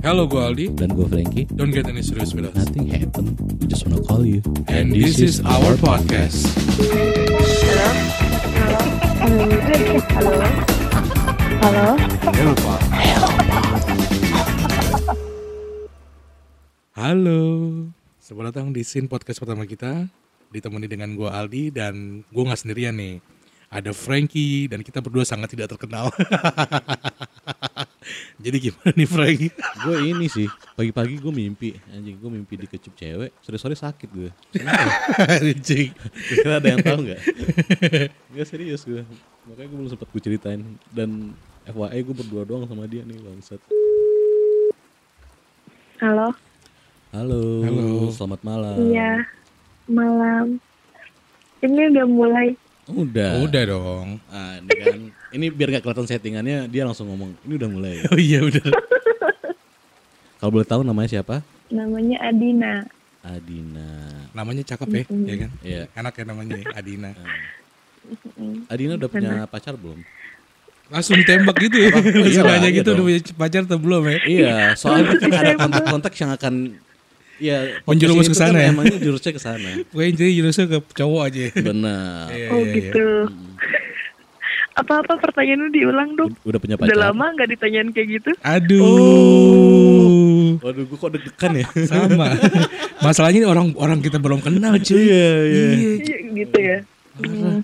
Hello, gue Aldi. Dan gue Frankie. Don't get any serious with us. Nothing happened. We just wanna call you. And this is our podcast. Halo. Halo. Halo. Hello, Pak. Halo. Selamat datang di scene podcast pertama kita. Ditemani dengan gue Aldi dan gue nggak sendirian nih. Ada Frankie dan kita berdua sangat tidak terkenal. Jadi gimana nih Frankie? gue ini sih pagi-pagi gue mimpi anjing gue mimpi dikecup cewek sore-sore sakit gue Anjing. kira ada yang tahu nggak nggak serius gue makanya gue belum sempat gue ceritain dan FYI gue berdua doang sama dia nih bangsat Halo. halo, Halo. selamat malam Iya. Malam. Ini udah mulai. udah Udah dong. ah, ini kan ini biar gak kelihatan settingannya dia langsung ngomong ini udah mulai Oh iya udah. kalau boleh tahu namanya siapa Namanya Adina. Adina Namanya cakep ya, ya kan? Iya. Enak ya namanya Adina. Adina udah punya pacar belum Langsung ditembak gitu ya. iya, Istilahnya iya gitu dong. udah punya pacar atau belum ya? Iya, soalnya kan ada kontak-kontak yang akan ya Menjerumus ke sana tuh ya? kan Emangnya jurusnya ke sana. Gue jadi jurusnya ke cowok aja. Benar. Iya, Oh iya, iya. Apa-apa pertanyaan lu diulang dong. Udah punya pacar. Udah lama nggak ditanyain kayak gitu. Aduh. Waduh, gue kok deg-degan ya. Sama. Masalahnya ini orang orang kita belum kenal cuy. Iya, iya. Iya gitu ya. Hmm.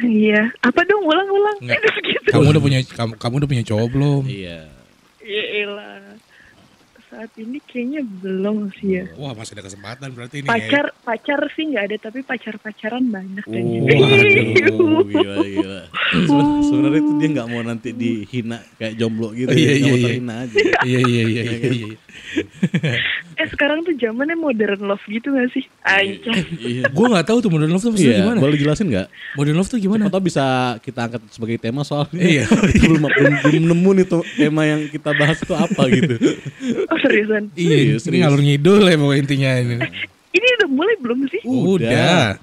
Iya. Apa dong ulang-ulang? Gitu. Kamu udah punya kamu, kamu udah punya cowok belum? Iya. Ya elah. Saat ini kayaknya belum sih ya. Wah masih ada kesempatan berarti ini. Pacar pacar sih nggak ada tapi pacar pacaran banyak Oh, waduh, gila, gila. Seben- Sebenarnya itu dia nggak mau nanti dihina kayak jomblo gitu. Iya, ya. iya, iya. terhina aja. Ya. Iya iya iya iya. iya. Eh sekarang tuh zamannya modern love gitu gak sih? Anjay. Iya. Gue nggak tahu tuh modern love tuh maksudnya Iya, gimana? boleh jelasin nggak? Modern love tuh gimana? Atau bisa kita angkat sebagai tema soalnya Iya. belum, belum, belum nemu nih tuh tema yang kita bahas itu apa gitu. Oh seriusan? Iya, Serius, ini ngalur ngidul ya pokoknya intinya ini. Ini udah mulai belum sih? Udah.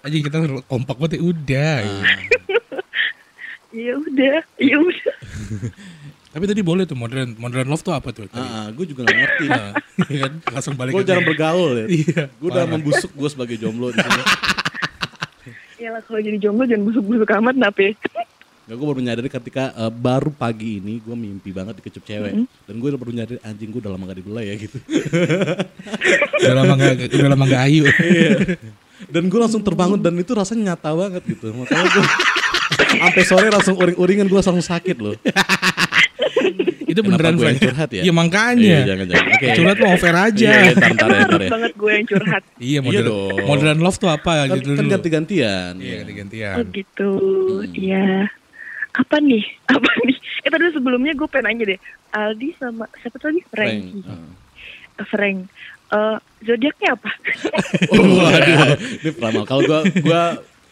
Aja kita kompak banget ya, udah. Ya udah, ya udah. Tapi tadi boleh tuh modern modern love tuh apa tuh? Tadi? Ah, gue juga gak ngerti. Nah, iya kan langsung balik. gue jarang bergaul ya. Iya, Gue udah membusuk gue sebagai jomblo di sini. Ya lah kalau jadi jomblo jangan busuk-busuk amat nape. Gak gue baru menyadari ketika eh, baru pagi ini gue mimpi banget dikecup cewek. Mm-hmm. Dan gue udah baru nyadari anjing gue udah lama gak dibelai ya gitu. udah lama gak udah lama gak ayu. Dan gue langsung terbangun dan itu rasanya nyata banget gitu. Makanya gue sampai sore langsung uring-uringan gue langsung sakit loh. Itu beneran gue yang curhat ya? Iya makanya. Iya, jangan jangan. Oke. Curhat mau fair aja. Iya, iya, ntar, ntar ya, ntar ya. banget gue yang curhat. Iya modern, dong. modern love tuh apa Kan, gitu kan ganti-gantian. Iya ganti-gantian. Oh gitu, iya. Apa nih? Apa nih? Eh tadi sebelumnya gue pengen nanya deh. Aldi sama siapa tadi? Frankie. Frank. Eh, Frank. Eh, zodiaknya apa? Waduh, ini peramal. Kalau gua gua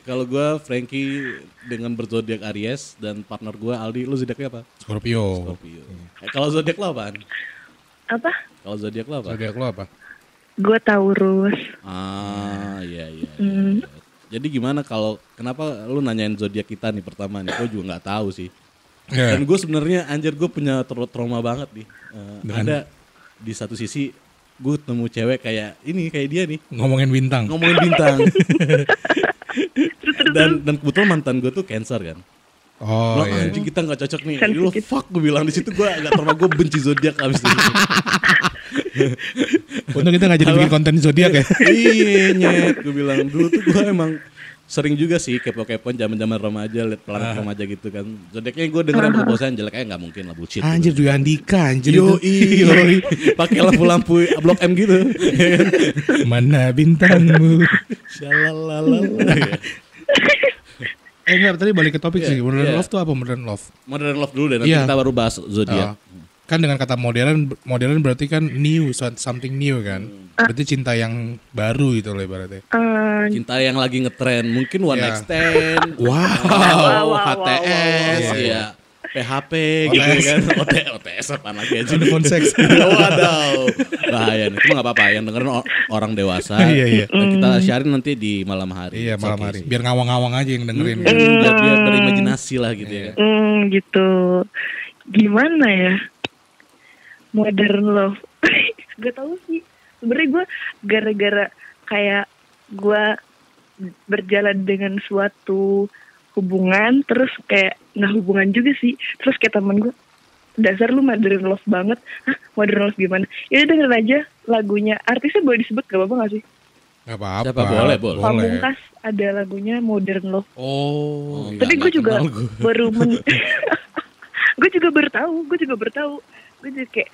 kalau gua Frankie dengan berzodiak Aries dan partner gua Aldi, lu zodiaknya apa? Scorpio. Scorpio. Eh, kalau zodiak lo apaan? apa? Kalau zodiak lo apa? Zodiak lo apa? Gue Taurus. Ah, iya iya. iya. Hmm. Jadi gimana kalau kenapa lu nanyain zodiak kita nih pertama nih? Gue juga nggak tahu sih. Ya. Dan gue sebenarnya anjir gue punya tra- trauma banget nih. Dengan? ada di satu sisi gue temu cewek kayak ini kayak dia nih Ngomongin bintang. ngomongin bintang. dan dan kebetulan mantan gue tuh cancer kan. Oh Bilang, iya. anjing kita nggak cocok nih. Lu fuck gue bilang di situ gue agak trauma gue benci zodiak abis itu. Untung kita gak jadi bikin konten zodiak ya. iya nyet gue bilang dulu tuh gue emang sering juga sih kepo-kepoan zaman-zaman remaja liat planet remaja gitu kan. Zodiaknya gue denger yang bosan jelek kayak nggak mungkin lah bullshit. Anjir Dwi Andika anjir Yo itu. pakai lampu-lampu blok M gitu. Mana bintangmu? Shalalala. Eh enggak, tadi balik ke topik Iya, sih. Modern iya. love tuh apa modern love? Modern love dulu deh nanti Iya. kita baru bahas zodiak. Oh. Kan dengan kata modern, modern berarti kan new, so- something new kan. Berarti cinta yang baru gitu loh ibaratnya. Eh, Cinta yang lagi ngetren mungkin one Iya. night stand. Wow. wow, wow, HTS wow. ya. PHP gitu OTS. kan. OT, OTS apaan lagi aja. Telepon seks. Waduh. Bahaya nih. Cuma gak apa-apa. Yang dengerin orang dewasa. Iya, iya. Dan kita sharing nanti di malam hari. Iya malam okay hari. Biar ngawang-ngawang aja yang dengerin. Hmm, biar, biar berimajinasi lah gitu ya. hmm, gitu. Gimana ya? modern love gak tahu sih sebenarnya gue gara-gara kayak gue berjalan dengan suatu hubungan terus kayak nggak hubungan juga sih terus kayak temen gue dasar lu modern love banget Hah modern love gimana ya udah dengerin aja lagunya artisnya boleh disebut gak apa-apa gak sih Gak apa-apa. Siapa? Boleh, boleh. Pamungkas ada lagunya modern love Oh. Enggak, tapi gue juga gue. baru men gue juga bertahu gue juga bertahu gue juga kayak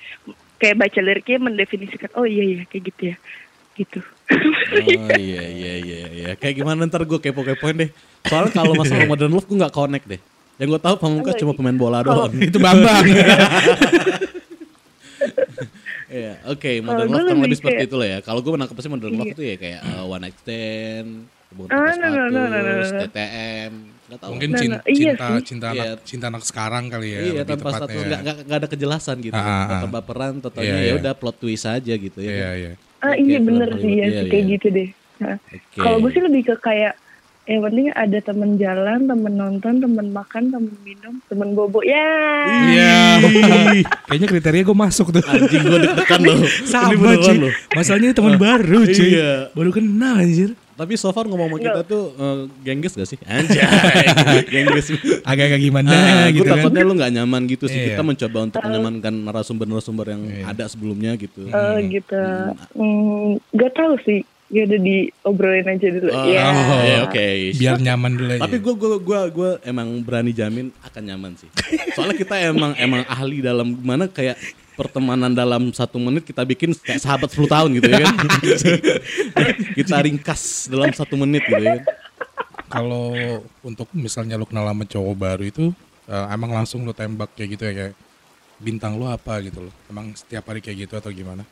kayak baca liriknya mendefinisikan oh iya iya kayak gitu ya gitu Oh iya iya iya iya. Kayak gimana ntar gue kepo-kepoin deh. Soalnya kalau masalah modern love gue nggak connect deh. Yang gue tahu Pamungkas cuma pemain bola doang. Itu Bambang. Iya, oke, modern love kurang lebih seperti itu lah ya. Kalau gue menangkap sih modern love Iya. itu ya kayak uh, one night stand, hubungan Ah, tanpa no, no, no, no, no, status, no. TTM, nggak tahu. Mungkin Nah, cinta, nah, iya cinta, sih. cinta Iya. anak, cinta anak sekarang kali ya. iya lebih tanpa tepatnya status ya. nggak nggak nggak ada kejelasan gitu. Ah, ah, ah. Baper-baperan, totalnya Iya, ya iya. udah plot twist aja gitu ya. Iya kan? iya. Ah Oke, iya bener sih ya iya, kayak iya. gitu deh Nah, Oke. kalau gue sih lebih ke kayak yang penting ada temen jalan temen nonton temen makan temen minum temen bobo ya Iya. Kayaknya kriteria gue masuk tuh. Anjing gue deg-degan loh. Ini Sama cuy. Masalahnya teman baru cuy. Iya. Baru kenal anjir. Tapi so far ngomong sama kita tuh uh, gengges gak sih? Anjay, gengges. Agak-agak gimana Nah, gitu gue kan. takutnya lu gak nyaman gitu sih. Iya. Kita mencoba untuk menyamankan narasumber-narasumber yang ada sebelumnya gitu. Eh, gitu hmm, gak tahu sih ya udah diobrolin aja dulu Oh, ya iya, oke. Biar nyaman dulu aja. Tapi gue gua gua gua emang berani jamin akan nyaman sih. Soalnya kita emang emang ahli dalam gimana kayak pertemanan dalam satu menit kita bikin kayak sahabat 10 tahun gitu ya kan. kita ringkas dalam satu menit gitu ya kan. kalau untuk misalnya lu kenal sama cowok baru itu eh, emang langsung lu tembak kayak gitu ya kayak bintang lu apa gitu loh. Emang setiap hari kayak gitu atau gimana?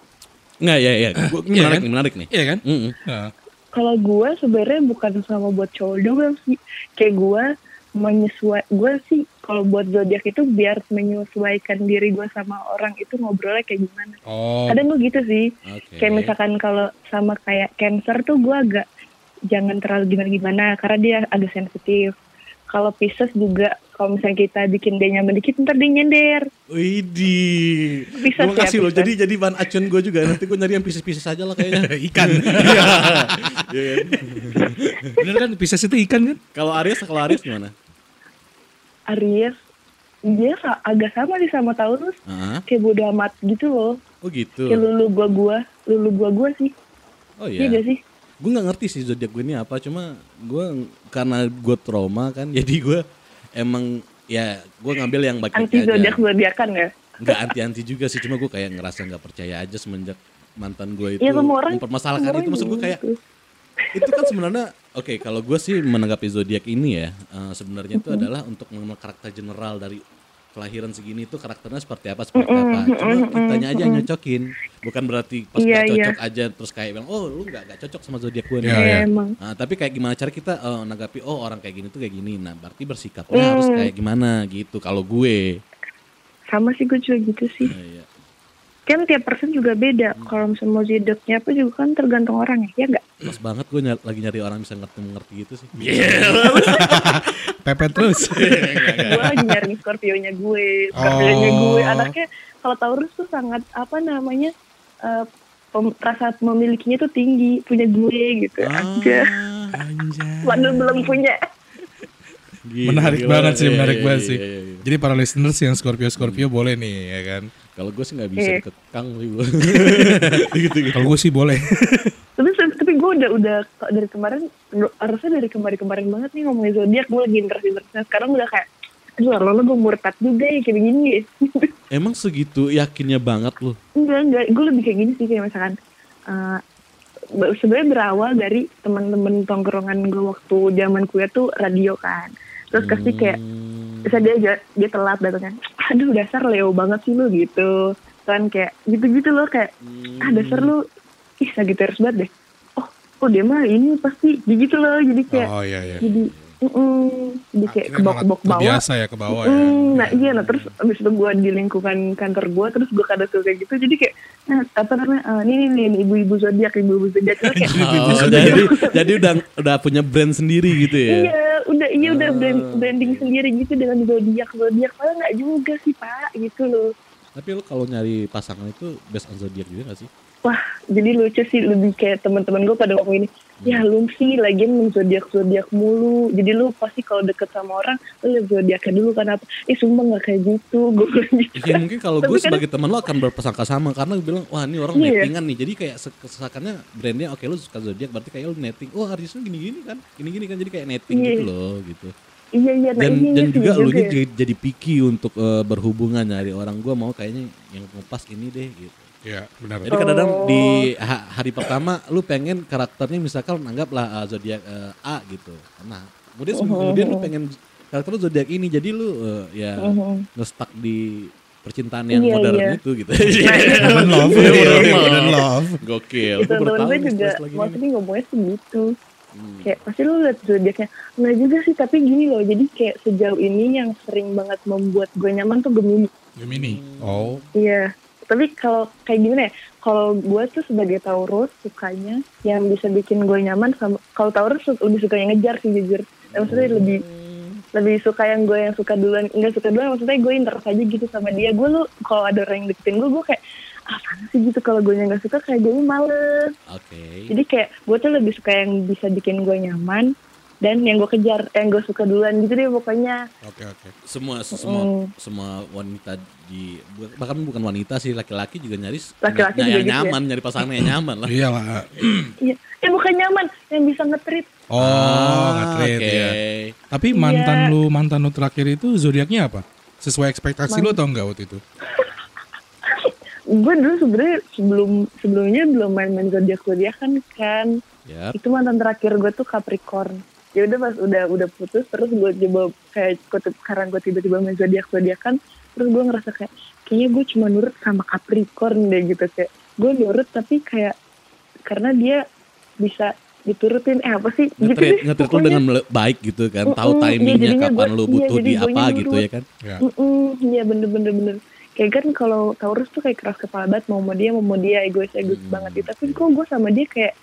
Nggak ya ya. Gua, ini Iya menarik kan? nih, menarik nih. Iya kan? Mm-mm. Nah, kalau gue sebenarnya bukan sama buat cowok doang sih kayak gue menyesuai gue sih kalau buat zodiak itu biar menyesuaikan diri gue sama orang itu ngobrolnya kayak gimana oh, kadang gue gitu sih Oke. kayak misalkan kalau sama kayak cancer tuh gue agak jangan terlalu gimana gimana karena dia agak sensitif kalau Pisces juga kalau misalnya kita bikin dia nyaman dikit ntar dia nyender Widih. Bisa Terima sih, kasih loh. bisa. Jadi jadi bahan acuan gue juga. Nanti gue nyari yang pisces-pisces aja lah kayaknya. ikan. Iya kan? Bener kan Pisces itu ikan kan? Kalau Aries, kalau Aries gimana? Aries dia agak sama sih sama Taurus Ah, kayak bodo amat gitu loh oh gitu. kayak lulu gua gua lulu gua gua sih Oh iya iya. gak sih Gue nggak ngerti sih zodiak gue ini apa. Cuma gue karena gue trauma kan. Jadi gue emang ya gue ngambil yang baik anti zodiak zodiakan ya Nggak anti-anti juga sih. Cuma gue kayak ngerasa nggak percaya aja semenjak mantan gue itu Iya semua orang mempermasalahkan itu. Maksud gue kayak gitu. itu kan sebenarnya oke kalau gue sih menanggapi zodiak ini ya eh, sebenarnya itu adalah untuk mengenal karakter general dari kelahiran segini itu karakternya seperti apa seperti apa. Cuma kitanya aja yang nyocokin. Bukan berarti pas Iya, nggak iya. cocok aja terus kayak bilang oh lu nggak nggak cocok sama zodiak gue nih. Iya, Iya, iya. emang. Nah, tapi kayak gimana cara kita eh, menanggapi oh orang kayak gini tuh kayak gini. Nah berarti bersikapnya harus kayak gimana gitu kalau gue. Sama sih gue juga gitu sih. Nah, iya. Kan tiap person juga beda kalau misalnya mau zodiaknya apa juga kan tergantung orang ya ya nggak pas banget gue nyari- lagi nyari orang bisa ngerti mengerti gitu sih Pepet terus. gue lagi nyari Scorpio-nya gue Scorpio-nya Oh. gue anaknya kalau Taurus tuh sangat apa namanya eh, pem- rasa memilikinya tuh tinggi punya gue gitu aja Ah, Anjay. padahal belum punya gila, Menarik gila. banget sih, Iya, menarik iya, banget iya, sih. iya, iya. Jadi para listeners yang Scorpio Scorpio boleh nih ya kan. Kalau gue sih nggak bisa Iya. kekang sih gue. gitu gitu. Kalau gue sih boleh. tapi tapi gue udah udah dari kemarin harusnya dari kemarin-kemarin banget nih ngomongin zodiak gue lagi interest interestnya sekarang udah kayak aduh lama gue murtad juga ya kayak begini ya Emang segitu yakinnya banget loh. enggak enggak gue lebih kayak gini sih kayak misalkan eh, be- sebenarnya berawal dari teman-teman tongkrongan gue waktu zaman kuliah tuh radio kan terus kasih kayak Hmm. bisa dia dia telat datangnya aduh dasar Leo banget sih lu gitu. Kan kayak gitu-gitu loh kayak ah dasar lu ih Sagittarius banget deh. Oh oh dia mah ini pasti gitu loh. Jadi kayak Oh iya iya. jadi mm, jadi kayak ke bawah malah ke bawah. ke bawah Terbiasa ya ke bawah ya. Mm, nah iya nah terus abis itu gue di lingkungan kantor gue terus gue kadang suka kayak gitu. Jadi kayak nah apa namanya eh, ini nih nih ibu-ibu zodiak ibu-ibu zodiak. Terus kayak Oh, jadi jadi udah udah punya brand sendiri gitu ya. iya udah iya udah Ah. brand, branding sendiri gitu dengan zodiak zodiak padahal nggak juga sih pak gitu loh. Tapi lu kalau nyari pasangan itu best on zodiac juga gak sih? Wah, jadi lucu sih lebih kayak teman-teman gue pada ngomong ini. Ya lu sih lagian zodiak zodiak mulu. Jadi lu pasti kalau deket sama orang lu lihat zodiaknya dulu kan apa? Eh sumpah nggak kayak gitu. Gue bilang gitu. Ya mungkin kalau gue sebagai teman lo akan berpersangka sama karena gue bilang wah ini orang Iya. nettingan nih. Jadi kayak se- kesesakannya brandnya oke lu suka zodiak berarti kayak lu netting. Oh lu gini-gini kan, gini-gini kan jadi kayak netting Iya. gitu loh gitu. Iya iya. Nah Dan ini dan juga lu ya. jadi, jadi picky untuk eh, berhubungan nyari orang gue mau kayaknya yang pas ini deh gitu. Ya, benar. Jadi kadang-kadang Oh. di ha- hari pertama lu pengen karakternya misalkan anggaplah uh, zodiak uh, A gitu. Nah, kemudian seminggu Mhm. kemudian lu pengen karakter lu zodiak ini jadi lu uh, ya Mhm. ngestak di percintaan yang Iya, modern iya. itu gitu. Modern love, Iya, modern modern love. love. love. Gokil. Itu temen gue juga maksudnya ngomongnya sih gitu. Hmm. Kayak pasti lu liat zodiaknya. Nggak juga sih tapi gini loh. Jadi kayak sejauh ini yang sering banget membuat gue nyaman tuh Gemini. Gemini. Oh, Iya. Tapi kalau kayak gimana ya? Kalau gue tuh sebagai Taurus sukanya yang bisa bikin gue nyaman sama kalau Taurus lebih suka yang ngejar sih jujur. Ya, maksudnya lebih lebih suka yang gue yang suka duluan nggak suka duluan maksudnya gue interest aja gitu sama dia gue lu kalau ada orang yang deketin gue gue kayak apa sih gitu kalau gue nggak suka kayak gue males Oke. jadi kayak gue tuh lebih suka yang bisa bikin gue nyaman dan yang gue kejar yang gue suka duluan gitu deh pokoknya oke oke. Semua semua Mm. semua wanita di bahkan bukan wanita sih laki-laki juga nyari Laki-laki juga yang gitu ya. nyaman, nyari pasangan yang nyaman lah. Iyalah. iya eh bukan nyaman yang bisa ngetrit Oh, Ah, nge-trade oke. ya. Tapi mantan lu, mantan lu terakhir itu zodiaknya apa? Sesuai ekspektasi lu atau enggak waktu itu? gue dulu sebenarnya sebelum sebelumnya belum main-main zodiak zodiakan kan Ya. itu mantan terakhir gue tuh Capricorn ya udah pas udah udah putus terus gue coba kayak gue karena gue tiba-tiba main zodiak zodiakan terus gue ngerasa kayak kayaknya gue cuma nurut sama Capricorn deh gitu kayak gue nurut tapi kayak karena dia bisa diturutin eh apa sih gitu deh lu pokoknya. dengan baik gitu kan, tahu iya, timingnya jadinya kapan gua- lu iya, butuh jadi di apa gitu nurut. ya kan. Ya. Iya bener-bener bener. Kayak kan kalau Taurus tuh kayak keras kepala banget mau sama dia mau sama dia egois egois Hmm. banget gitu. Tapi kok gue sama dia kayak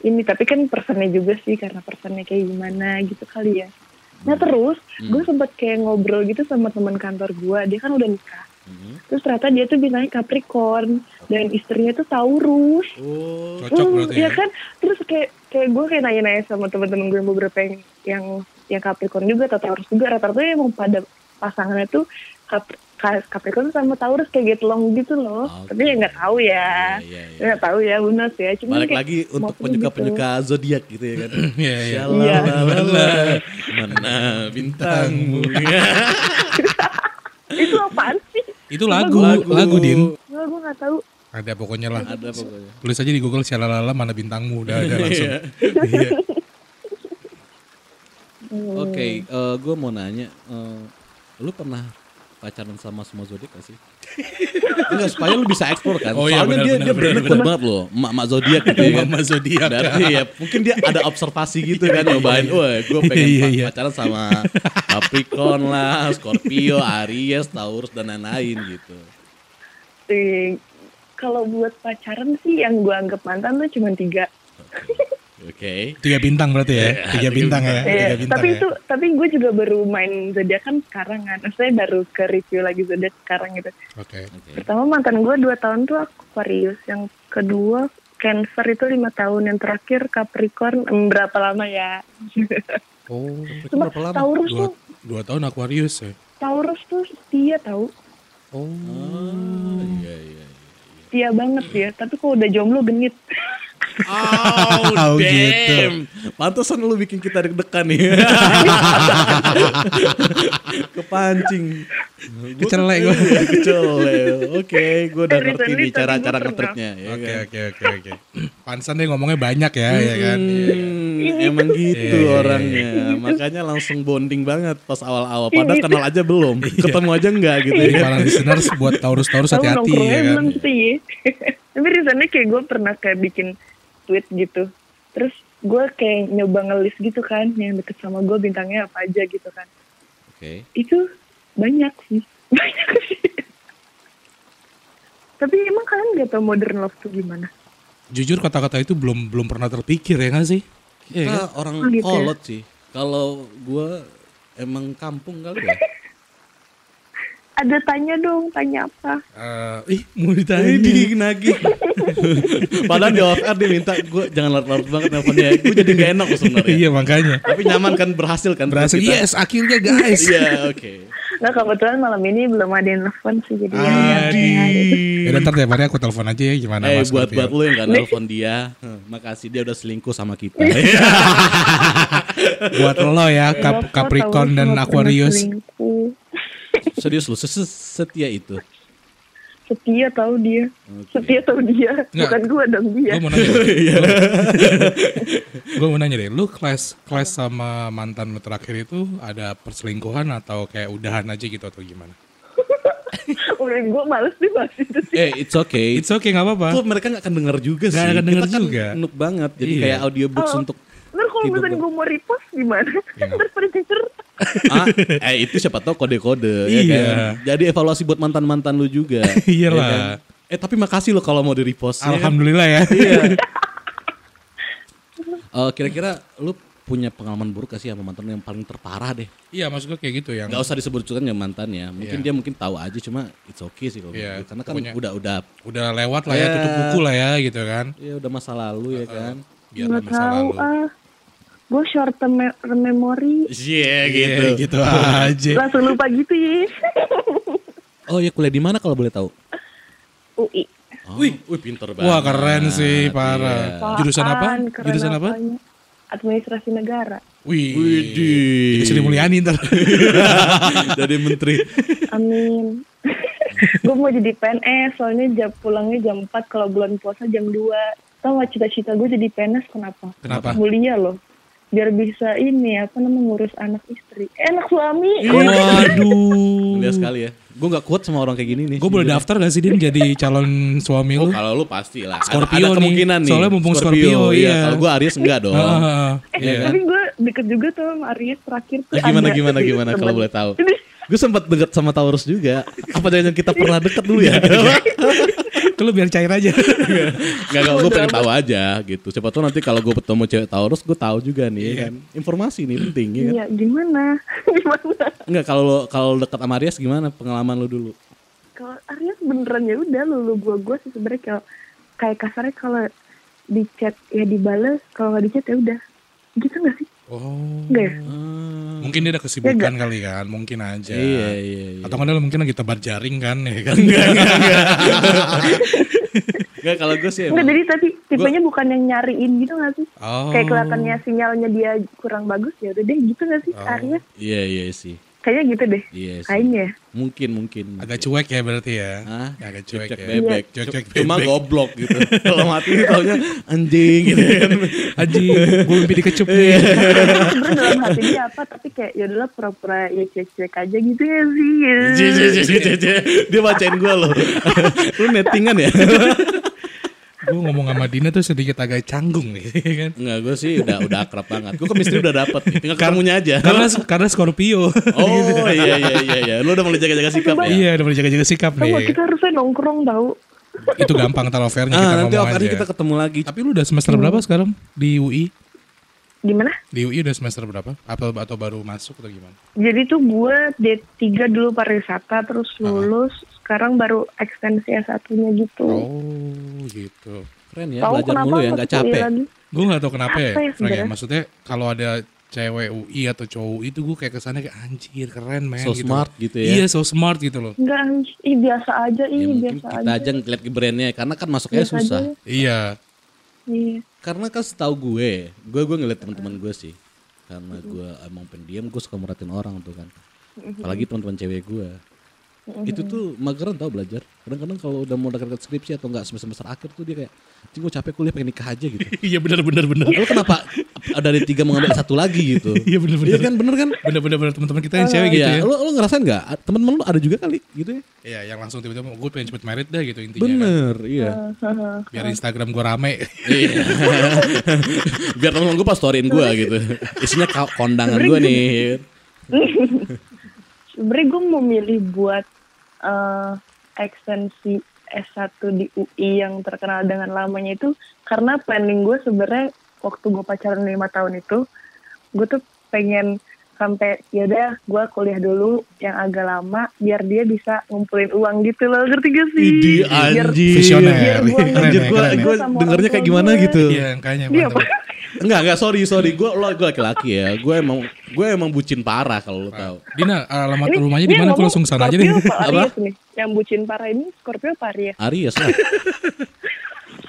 ini tapi kan personnya juga sih karena personnya kayak gimana gitu kali ya. Nah terus Hmm. gue sempet kayak ngobrol gitu sama teman kantor gue. Dia kan udah nikah. Mhm. Terus ternyata dia tuh bintangnya Capricorn dan istrinya tuh Taurus. Oh. Cocok Hmm, berarti ya ya. kan terus kayak kayak gue kayak nanya-nanya sama teman-teman gue yang beberapa yang yang yang Capricorn juga atau Taurus juga rata-rata emang pada pasangannya tuh Cap- Capricorn sama Taurus kayak get along gitu loh Oke. tapi ya nggak tahu ya Iya, iya, nggak tahu ya benar ya cuman Balik lagi untuk penyuka-penyuka zodiak gitu ya kan. Iya, iya. Syalalala, mana bintangmu ya. gitu. itu apaan sih Itu lagu, Lagu. lagu, Din. gue nggak tahu Ada pokoknya lah. Ada pokoknya. Tulis aja di Google syalalala mana bintangmu udah ada langsung. Iya. Iya. Oke, eh, gue mau nanya, eh, lu pernah pacaran sama semua zodiak gak sih? Enggak, supaya lu bisa eksplor kan. Oh iya, Soalnya benar, dia benar, dia kuat banget loh, emak-emak zodiak gitu ya. Mama zodiak. Berarti ya mungkin dia ada observasi gitu kan nyobain, wah gue pengen Iya, iya. pacaran sama Capricorn lah, Scorpio, Aries, Taurus dan lain-lain gitu. Eh, kalau buat pacaran sih yang gue anggap mantan tuh cuma tiga Oke. Tiga bintang berarti ya. Tiga bintang ya. Tiga Iya, bintang tapi ya. itu tapi gue juga baru main zodiak kan sekarang kan. Saya baru ke review lagi zodiak sekarang gitu. Oke. Oke. Pertama mantan gue dua tahun tuh Aquarius, yang kedua Cancer itu lima tahun, yang terakhir Capricorn em, berapa lama ya? Oh, Cuma berapa lama? Taurus dua, tuh dua tahun Aquarius ya. Taurus tuh setia tahu, Oh. Oh, iya iya. setia banget dia. Tapi kok udah jomblo genit. Oh, Oh, damn. gitu. Pantesan lu bikin kita deg-degan nih. Kepancing. Kecelek. Iya, Kecelek. Oke, gue udah ngerti nih cara-cara ngetriknya. ya Oke kan? oke oke oke. Pansan deh ngomongnya banyak ya, ya kan. Hmm, emang gitu Iya. orangnya. Makanya langsung bonding banget pas awal-awal. Padahal kenal aja belum. Ketemu aja enggak gitu ya. para listeners buat taurus-taurus hati-hati ya kan. Tapi recently kayak gue pernah kayak bikin tweet gitu. Terus gue kayak nyoba ngelis gitu kan, yang deket sama gue bintangnya apa aja gitu kan. Oke. itu banyak sih banyak sih tapi emang kalian gak tau modern love tuh gimana Jujur kata-kata itu belum belum pernah terpikir ya nggak sih? Iya kan? Kita orang Oh, gitu ya? kolot sih. Kalau gue emang kampung kali ya. ada tanya dong, tanya apa? Eh, ih, mau ditanya. di nagih. Padahal di off air dia minta gue jangan larut-larut banget nelfonnya. Gue jadi gak enak sebenarnya. Iya, makanya. Tapi nyaman kan berhasil kan? Berhasil. kita? Yes, akhirnya guys. Iya, oke. Nah kebetulan malam ini belum ada yang nelfon sih jadi ya, Adi. ya, ya. Ya ntar tiap hari aku telepon aja ya gimana Eh Mas buat buat lo yang gak nelfon dia, huh, makasih dia udah selingkuh sama kita. buat lo ya Cap- Capricorn dan Aquarius. Serius lu ses- setia itu. Setia tahu dia. Setia tahu dia. Nggak. Bukan gua dong dia. Gue mau nanya. gue mau nanya deh, lu kelas kelas sama mantan lu terakhir itu ada perselingkuhan atau kayak udahan aja gitu atau gimana? Udah gue males deh bahas itu sih. Eh it's okay. It's okay, nggak apa-apa. Tuh mereka gak akan denger juga sih. akan denger Kita kan juga. Noob banget. Jadi Iya. kayak audiobooks Oh. untuk Ntar kalau misalnya gue mau repost gimana? Iya. Ntar pendengar. ah, eh itu siapa tahu kode-kode ya Iya. kan. Jadi evaluasi buat mantan-mantan lu juga. Iyalah. ya kan? Eh tapi makasih lo kalau mau di repost. ya kan? Alhamdulillah ya. Iya. Eh, kira-kira lu punya pengalaman buruk gak sih sama mantan yang paling terparah deh? Iya, maksud gue kayak gitu yang Gak usah disebut-sebutkan ya mantannya. Mungkin Iya. dia mungkin tahu aja cuma it's okay sih kalau Iya, gitu. Karena kan pokoknya- udah udah udah lewat lah ya, Iya. tutup buku lah ya gitu kan. ya udah masa lalu ya kan. Biar Gak masa tahu lalu. ah. Gue short term me- memory. Iya Gitu, gitu aja. Langsung lupa gitu ya. Oh ya kuliah di mana kalau boleh tahu? UI. Oh, wih, wih pinter banget. Wah keren sih, parah. Iya. Jurusan apa? Keren Jurusan apa? apanya? Administrasi negara. Wih, Widih. jadi Sri Mulyani ntar. Jadi menteri. Amin. gue mau jadi PNS, soalnya jam pulangnya jam 4, kalau bulan puasa jam 2. Tau gak cita-cita gue jadi PNS kenapa? Kenapa? Mulia loh. Biar bisa ini, apa namanya, ngurus anak istri. Eh, anak suami. Waduh. Mulia sekali ya. Gue gak kuat sama orang kayak gini nih. Gue boleh daftar gak sih Din jadi calon suami Oh, lu? kalau lu pasti lah. Ada- Scorpio ada, nih. kemungkinan nih. Soalnya mumpung Scorpio, iya. Kalau gue Aries enggak dong. Ah, Eh, iya. tapi gue deket juga tuh sama Aries terakhir tuh. Nah, gimana ada gimana gimana kalau boleh tahu? Gue sempat deket sama Taurus juga. Apa jangan kita pernah deket dulu ya? Itu lu biar cair aja. Enggak, enggak, gue pengen tahu aja gitu. Siapa tahu nanti kalau gue ketemu cewek Taurus, gue tahu juga nih Iya. kan. Informasi nih penting ya kan. Iya, gimana? gimana? Enggak, kalau lo- kalau deket sama Aries gimana pengalaman lu dulu? Kalau Aries beneran ya udah lulu gua gua sih sebenarnya kalau kayak kasarnya kalau di chat ya dibales, kalau nggak di chat ya udah. Gitu nggak sih? Oh. Enggak? Hmm. Mungkin dia ada kesibukan kali kan, mungkin aja. Iya, iya, iya. Atau kan dia mungkin lagi tebar jaring kan, ya kan? Enggak, kalau gue sih Enggak, jadi tapi tipenya bukan yang nyariin gitu nggak sih? Oh. Kayak kelihatannya sinyalnya dia kurang bagus ya udah deh gitu nggak sih Oh. Aries? Iya, iya sih. Kayaknya gitu deh. Iya sih. Kayaknya. Mungkin, mungkin. Agak cuek ya berarti ya. Hah? Agak cuek, Cuek ya. bebek. Cuek-cuek Cuma bebek. goblok gitu. Kalau mati taunya anjing gitu kan. Haji, gue mimpi dikecup Iya. nih. sebenarnya dalam hati dia apa tapi kayak ya udahlah pura-pura ya cuek-cuek aja gitu ya sih. ya. Dia bacain gue loh. Lu nettingan ya? Gue ngomong sama Dina tuh sedikit agak canggung nih, ya kan? Enggak, gue sih udah udah akrab banget. Gue chemistry udah dapet. Tinggal ketemunya aja. Karena karena Scorpio. Oh iya iya iya iya. Lu udah mulai jaga-jaga sikap ya? Iya, udah mulai jaga-jaga sikap Tau nih. kita harusnya nongkrong tahu. Itu gampang ntar affairnya kita Ah, nanti ngomong aja. kita ketemu lagi. Tapi lu udah semester berapa sekarang di UI? Gimana? Di UI udah semester berapa? Atau atau baru masuk atau gimana? Jadi tuh gue D3 dulu pariwisata terus lulus. Sekarang baru ekstensi S1-nya gitu. Oh, gitu. Keren ya, Tahu belajar mulu ya, nggak capek. Gue gak tau kenapa ya, ya Frank, ya. Maksudnya kalau ada cewek UI atau cowok UI itu gue kayak kesannya kayak anjir keren men So gitu. smart gitu ya. Iya so smart gitu loh. Enggak, ih biasa aja, ih Ya biasa kita aja. aja ngeliat ke brandnya karena kan masuknya Biasa susah. aja. Iya. Iya. Karena kan setahu gue, gue gue ngeliat teman-teman gue sih. Karena gue emang pendiam, gue suka merhatiin orang tuh kan. Apalagi teman-teman cewek gue. Itu tuh mageran tau belajar. Kadang-kadang kalau udah mau dekat skripsi atau enggak semester-semester akhir tuh dia kayak, "Cing gue capek kuliah pengen nikah aja gitu. Iya benar benar benar. Lalu kenapa dari tiga mengambil satu lagi gitu? Iya benar benar. Iya kan bener kan? Bener bener bener teman-teman kita yang cewek gitu Iya, ya. lu, lu ngerasain nggak? Temen-temen lu ada juga kali gitu ya? Iya yang langsung tiba-tiba gue pengen cepet merit dah gitu intinya kan. Bener, iya. Biar Instagram gue rame. Iya. Biar temen gue pas storyin gue gitu. Isinya kondangan gue nih. Sebenarnya gue mau milih buat eh, ekstensi S1 di UI yang terkenal dengan lamanya itu karena planning gue sebenarnya waktu gue pacaran lima tahun itu gue tuh pengen sampai ya udah gue kuliah dulu yang agak lama biar dia bisa ngumpulin uang gitu loh ngerti gak sih Idi Biar- anjir. Visioner. biar Keren ya, gue ya. gue Sama dengernya kayak gimana gue. gitu. Iya, kayaknya. Enggak enggak sorry sorry gue lo gue laki-laki ya. Gue emang gue emang bucin parah kalau lo tahu. Dina, alamat Ini- rumahnya di mana? Aku langsung sana aja deh. Apa nih yang bucin parah ini Scorpio apa Aries Aries lah.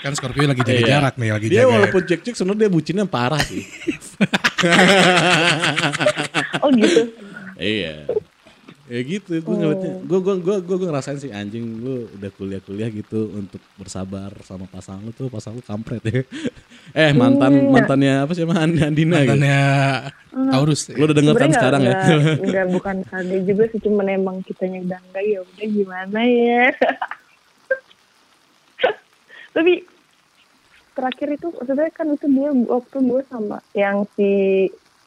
Kan Scorpio lagi jaga Iya. jarak nih, lagi Dia jaga. walaupun cek-cek sebenarnya dia bucinnya parah sih. oh gitu iya. Ya gitu, gue ngeliatnya, gue gue gue gue ngerasain sih anjing lu udah kuliah-kuliah gitu untuk bersabar sama pasangan lu tuh pasangan lu kampret ya. Eh mantan Iya. mantannya apa sih sama Andina gitu. Mantannya Taurus. Lu udah denger kan sekarang ya? nggak- nggak- nggak bukan kade juga sih cuman emang kitanya udah enggak ya udah gimana ya tapi terakhir itu maksudnya kan itu dia waktu gue sama yang si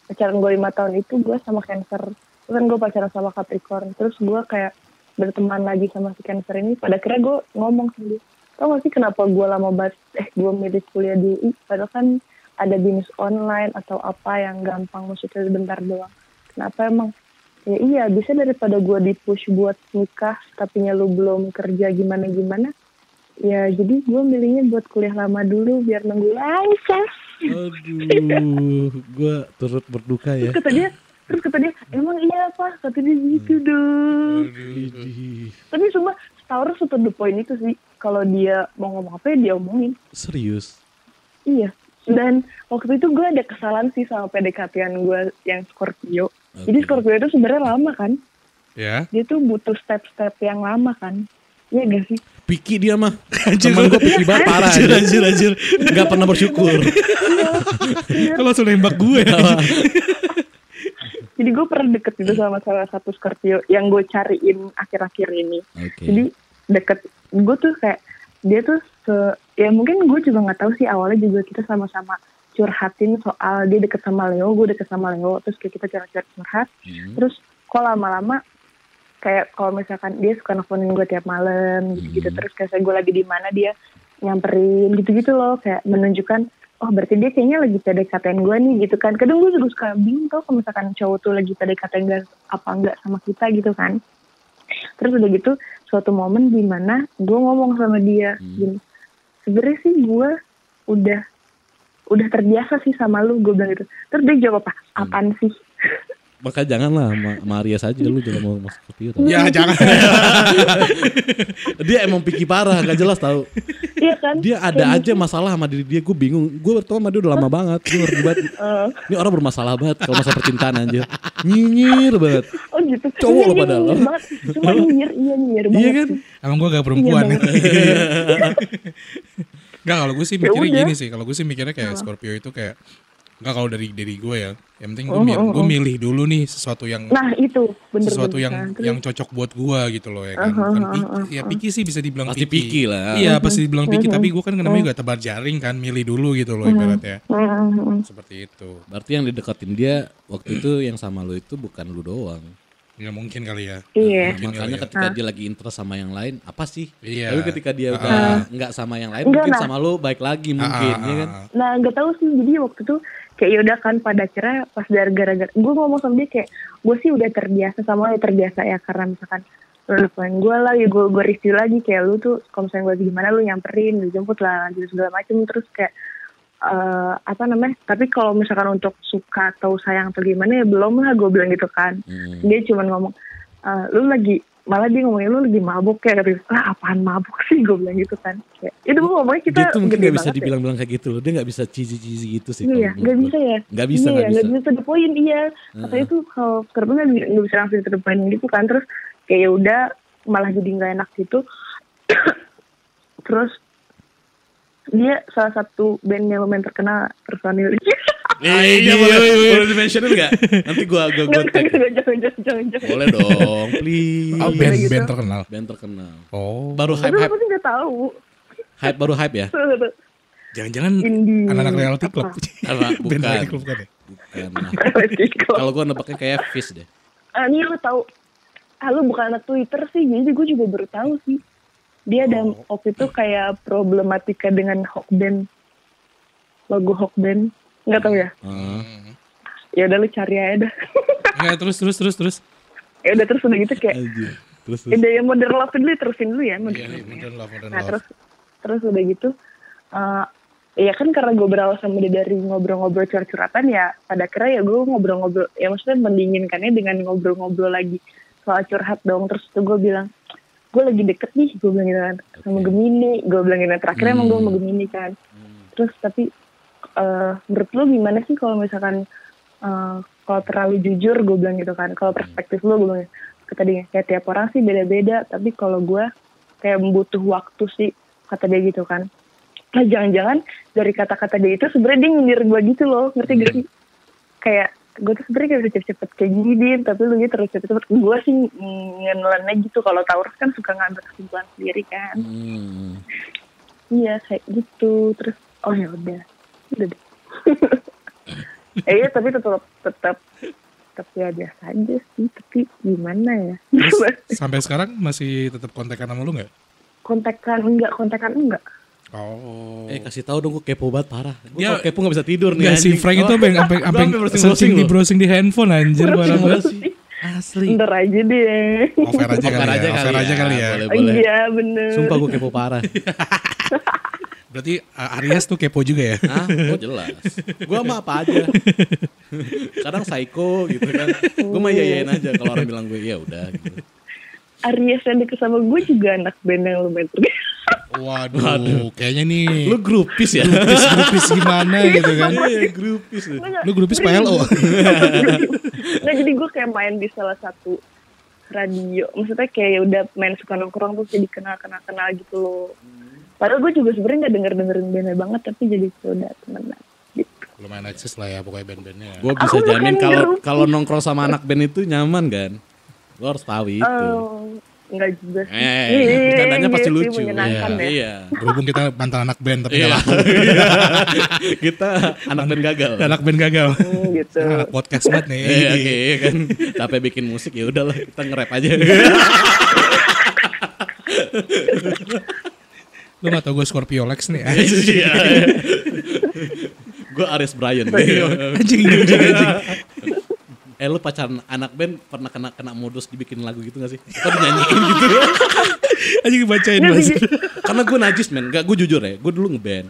pacaran gue lima tahun itu gue sama cancer Terus kan gue pacaran sama Capricorn. Terus gue kayak berteman lagi sama si cancer ini pada akhirnya gue ngomong sama dia. Tau gak sih kenapa gue lama banget eh gue milih kuliah di UI padahal kan ada bisnis online atau apa yang gampang maksudnya sebentar doang. Kenapa emang? Ya iya bisa daripada gue di push buat nikah tapi lu belum kerja gimana gimana ya jadi gue milihnya buat kuliah lama dulu biar nunggu lancar. Aduh, gue turut berduka ya. terus kata dia terus kata dia emang iya apa kata dia gitu dong Idih, tapi cuma Taurus to the point itu sih kalau dia mau ngomong apa ya dia omongin serius. iya dan waktu itu gue ada kesalahan sih sama PDKT-an gue yang Scorpio jadi Oke. Scorpio itu sebenarnya lama kan Ya. dia tuh butuh step-step yang lama kan Iya gak sih? Piki dia mah. Temen gue piki banget parah Anjir, anjir. anjir, anjir. Gak pernah bersyukur. Kalau langsung nembak gue. Jadi gue pernah deket itu sama salah satu Scorpio yang gue cariin akhir-akhir ini. Oke. Jadi deket, gue tuh kayak dia tuh se, ya mungkin gue juga nggak tahu sih awalnya juga kita sama-sama curhatin soal dia deket sama Leo, gue deket sama Leo, terus kayak kita curhat curhat, Hmm. terus kok lama-lama kayak kalau misalkan dia suka nelfonin gue tiap malam gitu-gitu, Hmm. terus kayak saya gue lagi di mana dia nyamperin gitu-gitu loh, kayak menunjukkan oh berarti dia kayaknya lagi PDKT gue nih gitu kan. Kadang gue juga suka bingung tuh kalau misalkan cowok tuh lagi PDKT enggak apa enggak sama kita gitu kan. Terus udah gitu suatu momen di mana gue ngomong sama dia Hmm. gini, sebenarnya sih gue udah udah terbiasa sih sama lu gue bilang gitu. Terus dia jawab apa? Hmm. Apaan sih? Maka janganlah sama Arya saja lu jangan mau masuk Scorpio. tau. ya jangan. Dia emang piki parah, gak jelas tau. Iya kan? Dia ada aja masalah sama diri dia, gue bingung. Gue bertemu sama dia udah lama banget. Gue ngerti banget. Ini orang bermasalah banget kalau masalah percintaan anjir. Nyinyir banget. oh gitu. Cowok Iya, lo iya, padahal. Cuma nyinyir, iya nyinyir Iya banget kan? sih. Emang gue gak perempuan. Iya Enggak kalau gue sih Ya mikirnya udah. gini sih. Kalau gue sih mikirnya kayak Scorpio itu kayak Enggak kalau dari dari gue ya. Yang penting gue Oh, milih, oh, gue oh. milih dulu nih sesuatu yang Nah itu bener sesuatu bener. yang Nah, terus- yang cocok buat gue gitu loh ya kan. Uh-huh, Bukan uh-huh, piki, ya piki sih bisa dibilang Pasti piki lah. Iya pasti dibilang piki. Uh-huh. Tapi gue kan namanya juga tebar jaring kan. Milih dulu gitu loh ibaratnya. Mm, mm. Seperti itu. Berarti yang dideketin dia waktu itu yang sama lu itu bukan lu doang. Ya mungkin kali ya. Iya. Mungkin Makanya kali ya. ketika dia lagi interest sama yang lain, apa sih? Iya. Tapi ketika dia Ah. udah nggak sama yang lain, Enggak, mungkin nah. sama lu baik lagi mungkin, Ah, ya kan? ah, ah. Nah nggak tahu sih jadi waktu itu kayak yaudah kan pada akhirnya pas dari gara-gara gue ngomong sama dia kayak gue sih udah terbiasa sama lu terbiasa ya karena misalkan lu nelfon gue lagi gue gue review lagi kayak lu tuh kalau misalnya gue gimana lu nyamperin lu jemput lah gitu segala macem terus kayak eh apa namanya tapi kalau misalkan untuk suka atau sayang atau gimana ya belum lah gue bilang gitu kan Hmm. dia cuma ngomong "Eh, lu lagi malah dia ngomongin lu lagi mabuk kayak gitu ah apaan mabuk sih gue bilang gitu kan kayak, itu gue ngomongnya kita Dia tuh mungkin gak bisa ya. dibilang-bilang kayak gitu loh. Dia gak bisa cheesy-cheesy gitu sih. Iya, nggak menurut bisa ya. Nggak bisa, iya, nggak nggak bisa. the point iya. Katanya tuh kalau sekarang nggak bisa langsung to the point gitu kan. Terus kayak ya udah malah jadi nggak enak gitu. Terus dia salah satu band yang lumayan terkenal personil. Eh, iya, boleh, boleh di mention nggak? Nanti gua gua gua tag. nggak, jangan, jangan, jangan, jangan. Boleh dong, please. Oh, Iya, band, gitu. band terkenal. Band terkenal. Oh. Baru hype hype pasti nggak tahu. hype baru hype ya? Jangan-jangan anak-anak reality club. Apa? band Bukan. reality club kan ya? Bukan. Kalau gua nebaknya kayak Fish deh. ah, ini lu tahu, ah lu bukan anak Twitter sih, jadi gue juga baru tahu sih. Dia ada Oh. waktu itu kayak problematika dengan Hawkband, logo Hawkband, nggak tahu ya? Ah. ya udah lu cari aja dah Enggak, terus terus terus terus. ya udah terus udah gitu kayak Anjir. Terus ya terus. udah yang modern love dulu terusin dulu ya modern Iya, love. modern love, modern nah love. terus terus udah gitu eh ya kan karena gue berawal sama dia dari ngobrol-ngobrol curhat-curhatan ya pada akhirnya ya gue ngobrol-ngobrol ya maksudnya mendinginkannya dengan ngobrol-ngobrol lagi soal curhat dong terus tuh gue bilang gue lagi deket nih gue bilang gitu kan sama. Gemini gue bilang gitu terakhir emang gue Hmm. sama Gemini kan terus tapi eh menurut lu gimana sih kalau misalkan eh, kalau terlalu jujur gue bilang gitu kan. Kalau perspektif lu gue bilang kata dia kayak tiap orang sih beda-beda tapi kalau gue kayak butuh waktu sih kata dia gitu kan. Nah jangan-jangan dari kata-kata dia itu sebenarnya dia nyindir gue gitu loh. Ngerti gak sih? Kayak gue tuh sebenarnya kayak bisa cepet-cepet kayak gini din tapi lu gitu terus cepet-cepet. Gue sih ngenelannya gitu. Kalau Taurus kan suka ngambil kesimpulan sendiri kan. Hmm. Iya kayak gitu. Terus oh ya udah udah deh. eh, iya tapi tetap tetap tetap ya biasa aja sih tapi gimana ya Terus sampai sekarang masih tetap kontekan sama lu nggak? kontekan enggak kontekan enggak Oh. Eh kasih tahu dong gue kepo banget parah. Gue Ya. kepo gak bisa tidur nih. Enggak si. Frank itu Oh, sampai sampai searching di browsing di handphone anjir parah banget. Asli. Ntar aja deh Over aja Over kali ya. Over aja kali ya. Boleh, boleh. iya bener Sumpah gue kepo parah. Berarti uh, Aries tuh kepo juga ya? Ah, oh jelas. Gue mah apa aja. Kadang psycho gitu kan. Gue mah yayain aja kalau orang bilang gue ya udah gitu. Aries yang deket sama gue juga anak band yang lumayan terkenal Waduh, kayaknya nih Lu grupis ya? grupis grupis gimana gitu kan? Iya, grupis. lu. Grupis PLO. Nggak jadi gue kayak main di salah satu radio maksudnya kayak ya udah main suka nongkrong terus jadi kenal kenal kenal gitu loh padahal gue juga sebenarnya nggak denger dengerin bandnya banget tapi jadi ya udah temenan gitu Lumayan eksis lah ya pokoknya band-bandnya. Gue bisa Aku jamin kalau kalau nongkrong sama anak band itu nyaman kan. Lo harus tahu itu. Oh, enggak juga sih. Eh, Iya, bercandanya iya pasti sih, lucu. Iya. ya. Iya. Berhubung kita mantan anak band tapi Iya. nggak laku. Kita anak band gagal. anak band gagal. Hmm, gitu. Anak podcast banget nih. Iya, oke iya kan. Capek bikin musik ya udahlah kita nge-rap aja. Lu gak tau gue Scorpio Lex nih. Iya. Gue Aries Brian. anjing, anjing, anjing. eh lu pacaran anak band pernah kena kena modus dibikin lagu gitu gak sih? Kok dinyanyiin gitu? Anjing bacain mas. Karena gue najis men, gak gue jujur ya, gue dulu ngeband.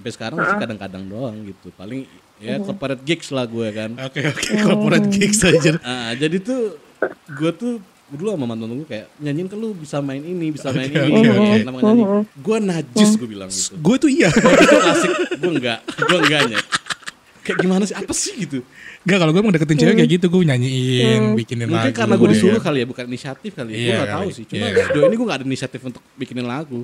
Sampai sekarang masih kadang-kadang doang gitu. Paling ya corporate gigs lah gue kan. Oke oke corporate gigs aja. Ah, jadi tuh gue tuh dulu sama mantan gue kayak nyanyiin kan lu bisa main ini, bisa main Oke, ini. oke, Kenapa oke. nggak nyanyi? Gue najis gue bilang gitu. Gue tuh iya. itu klasik gue enggak gue enggaknya kayak gimana sih apa sih gitu Gak kalau gue mau deketin cewek kayak gitu gue nyanyiin, bikinin mungkin lagu. karena gue ya. disuruh kali ya bukan inisiatif kali ya gue Iya nggak tahu sih cuma Iya. sejauh ini gue gak ada inisiatif untuk bikinin lagu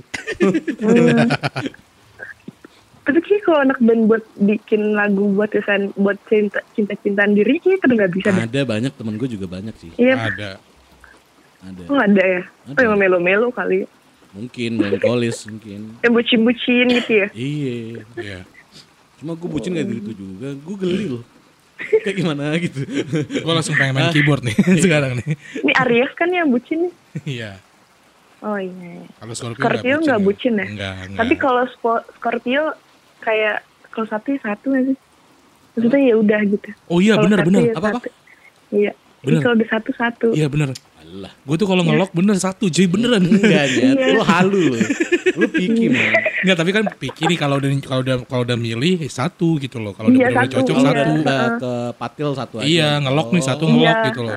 Tapi sih kalau anak band buat bikin lagu buat kesan buat cinta cinta cintaan diri sih kan nggak bisa deh. ada banyak temen gue juga banyak sih Iya, Ada. Ada oh ada ya. Ada. Oh yang melo-melo kali. mungkin melankolis mungkin Yang bucin-bucin gitu ya. iya Iya. cuma gue bucin kayak gitu juga gue geli loh kayak gimana gitu Gue langsung pengen main keyboard nih sekarang nih. Ini Aries kan yang bucin nih. Iya. Oh iya. Kalau Scorpio, Scorpio nggak bucin ya? Enggak, enggak. Tapi kalau Scorpio kayak kalau satu ya satu sih? Maksudnya ya udah gitu. Oh iya benar benar. ya Apa-apa? satu. Iya. Jadi Bener. kalau satu satu. Iya benar. Allah Gue tuh kalau ngelok bener satu, cuy beneran. enggak ya Iya. lu halu lo lu picky man Enggak, tapi kan pikir nih kalau udah kalau udah kalau udah milih eh, satu gitu loh. Kalau udah Iya, bener-bener satu, cocok iya. satu. udah ke patil satu aja Iya, ngelok nih satu Oh, ngelok Iya, gitu loh.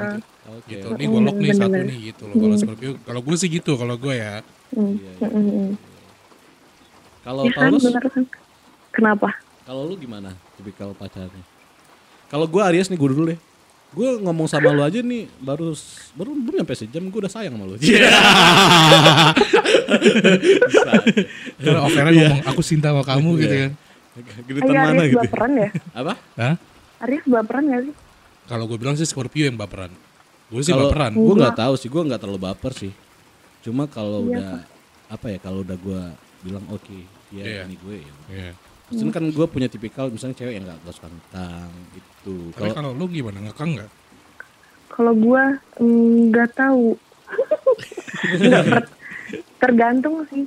oke. Gitu. Nih gue lock nih Hmm, satu nih gitu loh. Kalau Scorpio, kalau gue sih gitu kalau gue ya. Hmm. Iya, Hmm, hmm, hmm. Kalau Ya kan Paulus, bener kan. Kenapa? kalau lu gimana tipikal pacarnya? Kalau gue Aries nih gue dulu deh. Gue ngomong sama lu aja nih baru baru belum nyampe sejam gue udah sayang sama lu. Iya. Bisa. Karena offernya ngomong aku cinta sama kamu gitu kan. Gedetan Ayo mana gitu. baperan ya? Apa? Hah? Aries baperan gak sih? Kalau gue bilang sih Scorpio yang baperan. Gue sih Kalau baperan. gue nggak tahu sih, gue nggak terlalu baper sih. Cuma kalau Iya, udah apa ya, kalau udah gue bilang oke, ya Iya. ini gue ya. Iya. Maksudnya kan gue punya tipikal misalnya cewek yang nggak nggak suka ngutang itu. Tapi Kalau lu gimana? Ngekang nggak? Kalau gua mm, nggak tahu. Nggak per- tergantung sih.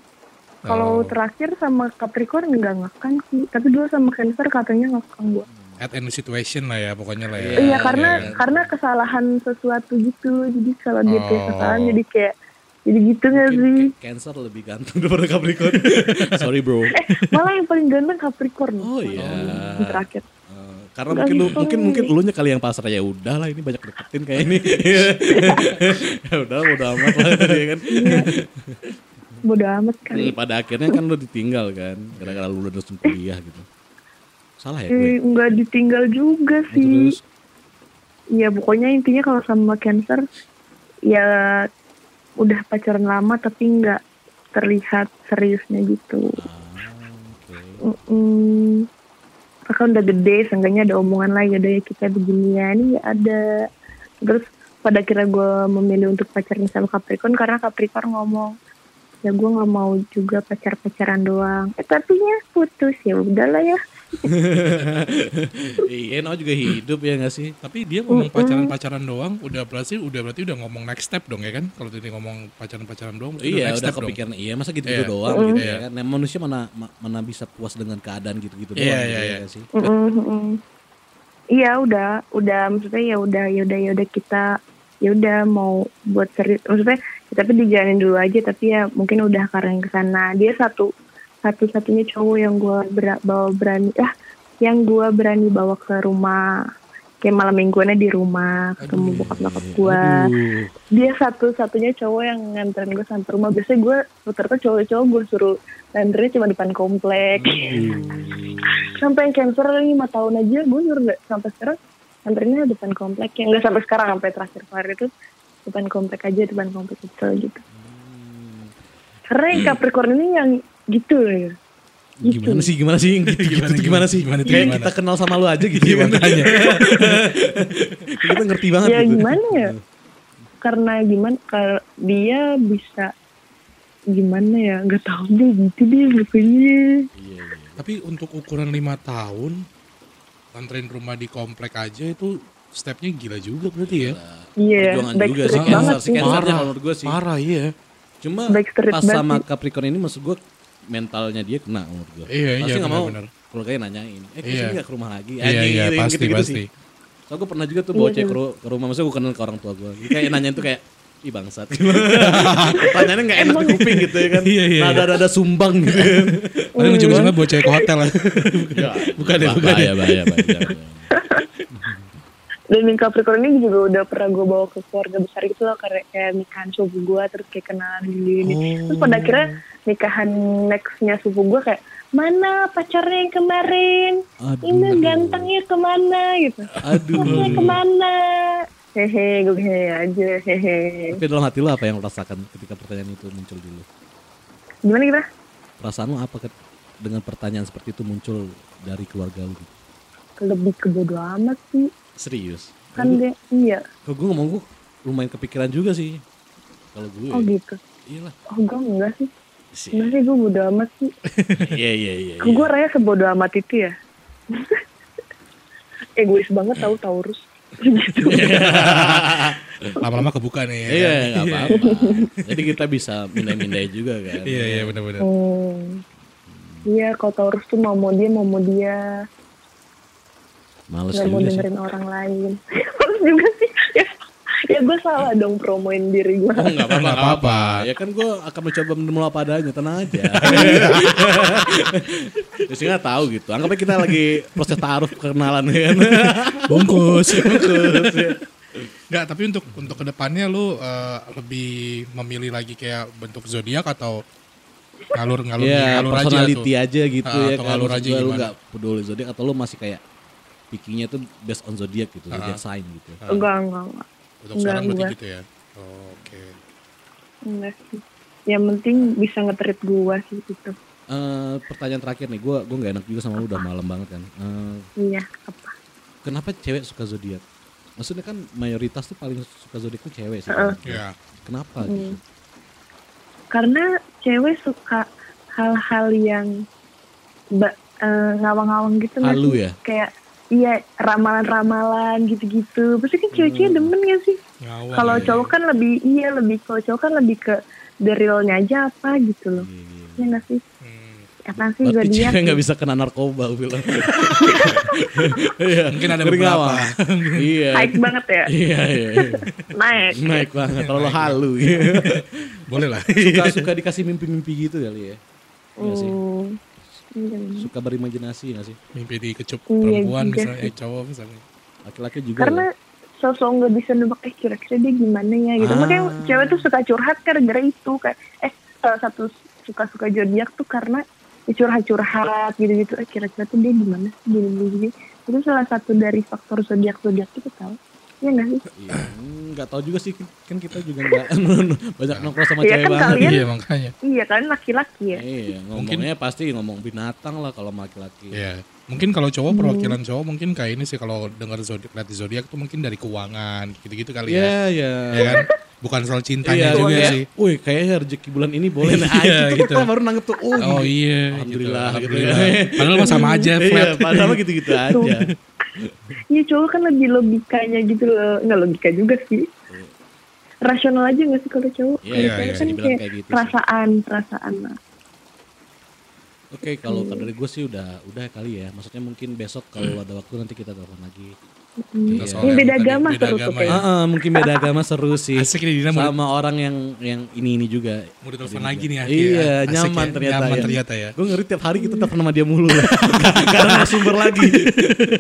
Kalau Oh. terakhir sama Capricorn nggak ngekang sih. Tapi dulu sama Cancer katanya ngekang gua. at any situation lah ya pokoknya lah ya. Iya karena Iya. karena kesalahan sesuatu gitu. Jadi kalau dia punya Oh. kesalahan jadi kayak jadi gitu nggak sih? Cancer lebih ganteng daripada Capricorn. Sorry bro. Eh malah yang paling ganteng Capricorn. Oh, iya. Yang terakhir. Eh, karena mungkin lu mungkin mungkin elunya kali yang pasrah ya udah lah ini banyak deketin kayak ini. ya udah udah amat lah tadi ya kan. Bodoh amat kali. Hmm, Pada akhirnya kan lu ditinggal kan gara-gara lu udah langsung kuliah gitu. Salah ya gue. Eh, nggak ditinggal juga Nah, sih. terus Ya pokoknya intinya kalau sama Cancer ya udah pacaran lama tapi nggak terlihat seriusnya gitu. ah. Mm-mm. Kan udah gede, seenggaknya ada omongan lagi, ada ya kita beginian, ya ada. Terus pada akhirnya gue memilih untuk pacaran sama Capricorn karena Capricorn ngomong, ya gue nggak mau juga pacar-pacaran doang. Eh tapi ya putus ya udahlah ya. iya, no juga hidup ya gak sih? Tapi dia ngomong pacaran-pacaran doang, udah berarti udah berarti udah ngomong next step dong ya kan? Kalau dia ngomong pacaran-pacaran doang, Iya, next udah step dong. kepikiran. Iya, masa gitu-gitu Iya. doang Mm. gitu Iya. ya kan. Nah, manusia mana ma- mana bisa puas dengan keadaan gitu-gitu Iya, doang iya, gitu iya. ya nggak sih? Iya udah, udah maksudnya ya udah, ya udah, ya udah kita ya udah mau buat serius. Maksudnya ya, tapi dijalanin dulu aja. Tapi ya mungkin udah karena yang ke sana. Dia satu satu-satunya cowok yang gue bawa berani ah yang gue berani bawa ke rumah. Kayak malam mingguannya di rumah ketemu bokap nyokap gue dia satu-satunya cowok yang nganterin gue sampai rumah. Biasanya gue rata-rata cowok-cowok gue suruh nganterin cuma depan komplek. Sampai yang cancer lima tahun aja gue suruh nggak sampai sekarang nganterinnya depan komplek. Ya nggak sampai sekarang sampai terakhir kemarin itu depan komplek aja depan komplek itu gitu. Karena yang Capricorn ini yang gitu loh ya Gitu. Gimana sih, gimana sih? Gitu, gitu, Gimana, tuh gimana sih? gimana tuh, Kayak gimana? kita kenal sama lu aja gitu ya makanya. kita ngerti banget ya gitu. gimana ya karena gimana kalau dia bisa gimana ya nggak tahu deh gitu deh pokoknya Iya, iya. Tapi untuk ukuran lima tahun, nganterin rumah di komplek aja itu stepnya gila juga berarti ya. iya juga sih banget cancer, si sih cancer Parah. Parah iya. Cuma Backstreet pas sama. Capricorn ini maksud gue mentalnya dia kena menurut gue. Iya, pasti iya, nggak mau benar-benar. keluarganya nanyain. Eh Iya. ke sini nggak ke rumah lagi? Iya iya Anjing, pasti gitu-gitu pasti. sih. So gue pernah juga tuh bawa Iya, cewek ke, ru- ke rumah, maksudnya gue kenal ke orang tua gue. Kayak nanyain tuh kayak, ih bangsat. Pertanyaannya gak enak di kuping gitu ya kan. Iya, iya, iya. Nada-nada sumbang gitu kan. Paling ujung-ujungnya bawa cewek ke hotel lah. bukan ya, Bah- bukan ya. bahaya, bahaya, bahaya, bahaya. dan yang Capricorn ini juga udah pernah gue bawa ke keluarga besar gitu loh karena kayak nikahan sepupu gue terus kayak kenalan gini gini terus pada akhirnya nikahan nextnya sepupu gue kayak mana pacarnya yang kemarin Aduh. ini gantengnya ke mana gitu Aduh. Pacarnya ke mana hehe gue hehe aja hehe Tapi dalam hati lu apa yang lu rasakan ketika pertanyaan itu muncul dulu? gimana kita Perasaan lu apa dengan pertanyaan seperti itu muncul dari keluarga lu? lebih ke bodo amat sih Serius? kan dia iya Kalau gue ngomong gue lumayan kepikiran juga sih. Kalau gue. oh gitu Iya lah. oh gue enggak sih Sih. enggak sih gue bodo amat sih Iya iya iya. Kok gue raya sebodo amat itu ya? Egois banget tahu Taurus. gitu. Lama-lama kebuka nih. ya Iya kan? nggak apa-apa. Jadi kita bisa mindai-mindai juga kan. Iya iya benar-benar. Hmm. Iya, kalau Taurus tuh mau mau dia, mau mau dia. Males Gak mau juga sih. dengerin orang lain. Males juga sih. Ya, ya gue salah dong promoin diri gue. Oh nggak apa-apa, Nggak nggak apa-apa. Ya kan gue akan mencoba menerima apa adanya, tenang aja. Terus nggak tahu gitu. Anggapnya kita lagi proses taruh perkenalan ya kan. Bungkus. Terus, ya. Enggak, tapi untuk untuk ke depannya lu eh, lebih memilih lagi kayak bentuk zodiak atau ngalur ngalur Iya, ngalur aja personality tuh. aja, gitu Ah, ya atau kan. ngalur aja lu nggak peduli zodiak atau lu masih kayak pickingnya tuh based on zodiak gitu, Ah. zodiak sign gitu. Enggak, enggak, enggak. Untuk Enggak, sekarang berarti gitu ya. Oh, Oke. Enggak sih. Yang penting bisa ngetrit gue sih gitu. Eh, pertanyaan terakhir nih, gue gue nggak enak juga sama lu udah malam banget kan. Eh, Iya, apa? kenapa cewek suka zodiak? Maksudnya kan mayoritas tuh paling suka zodiak tuh cewek sih. Heeh. Ya. Kenapa? Hmm. Gitu? Karena cewek suka hal-hal yang eh, ngawang-ngawang gitu Halu ya? Kayak iya ramalan-ramalan gitu-gitu. Pasti kan cewek-cewek Hmm. demen gak sih? Kalau ya. cowok kan lebih iya lebih kalau cowok kan lebih ke the realnya aja apa gitu loh. Iya. Ya nggak sih? Hmm. Apa sih cewek nggak bisa kena narkoba bilang. Iya. Mungkin ada beberapa. Iya. Naik banget ya. Iya, iya. iya. Naik. Naik banget. Terlalu halu. Boleh lah. suka suka dikasih mimpi-mimpi gitu kali ya. Iya sih. Hmm. Iya, Suka berimajinasi nggak sih? Mimpi dikecup Iya perempuan juga misalnya, eh cowok misalnya. Laki-laki juga. Karena ya? sosok nggak bisa nebak eh kira-kira dia gimana ya gitu. Ah. Makanya cewek tuh suka curhat gara-gara itu kayak eh salah satu suka-suka zodiak tuh karena ya curhat-curhat gitu-gitu. Eh kira-kira tuh dia gimana sih gini-gini. Itu salah satu dari faktor zodiak zodiak itu tahu. Iya nggak sih? Iya, hmm, nggak tahu juga sih kan kita juga nggak banyak nongkrong sama Iya cewek kan banget. kalian- Iya makanya. Iya kan laki-laki ya. Iya, ngomongnya pasti ngomong binatang lah kalau laki-laki. Iya. Mungkin kalau cowok perwakilan cowok mungkin kayak ini sih kalau dengar zodiak lihat di zodiak tuh mungkin dari keuangan gitu-gitu kali ya. Iya, iya. Ya kan? Bukan soal cintanya Iya, juga kayak, sih. Wih, kayaknya rezeki bulan ini boleh nah, Iya, gitu. gitu. Kita baru nanggep tuh. Oh, Oh iya. iya, Alhamdulillah, gitu. gitu Alhamdulillah. ya. Padahal sama aja Iya, flat. padahal mah gitu-gitu aja. Iya cowok kan lebih logikanya gitu loh. Nggak logika juga sih. Rasional aja nggak sih kalau cowok? Iya, Kalau iya, cewek iya, kan kayak kayak gitu sih. perasaan, perasaan lah. Oke, kalau dari gue sih udah udah kali ya. Maksudnya mungkin besok kalau ada waktu nanti kita telepon lagi. Hmm. Iya. Ini yang beda agama beda seru tuh agama kayaknya. ya. Ah, ah, mungkin beda agama seru sih. Asik nih Dina Sama orang yang yang ini ini juga. mau ditelepon lagi nih Iya, akhirnya. Asik nyaman ya, ternyata. Nyaman ya. ternyata ya. Gue ngeri tiap hari kita telepon sama dia mulu lah. Gak ada narasumber lagi.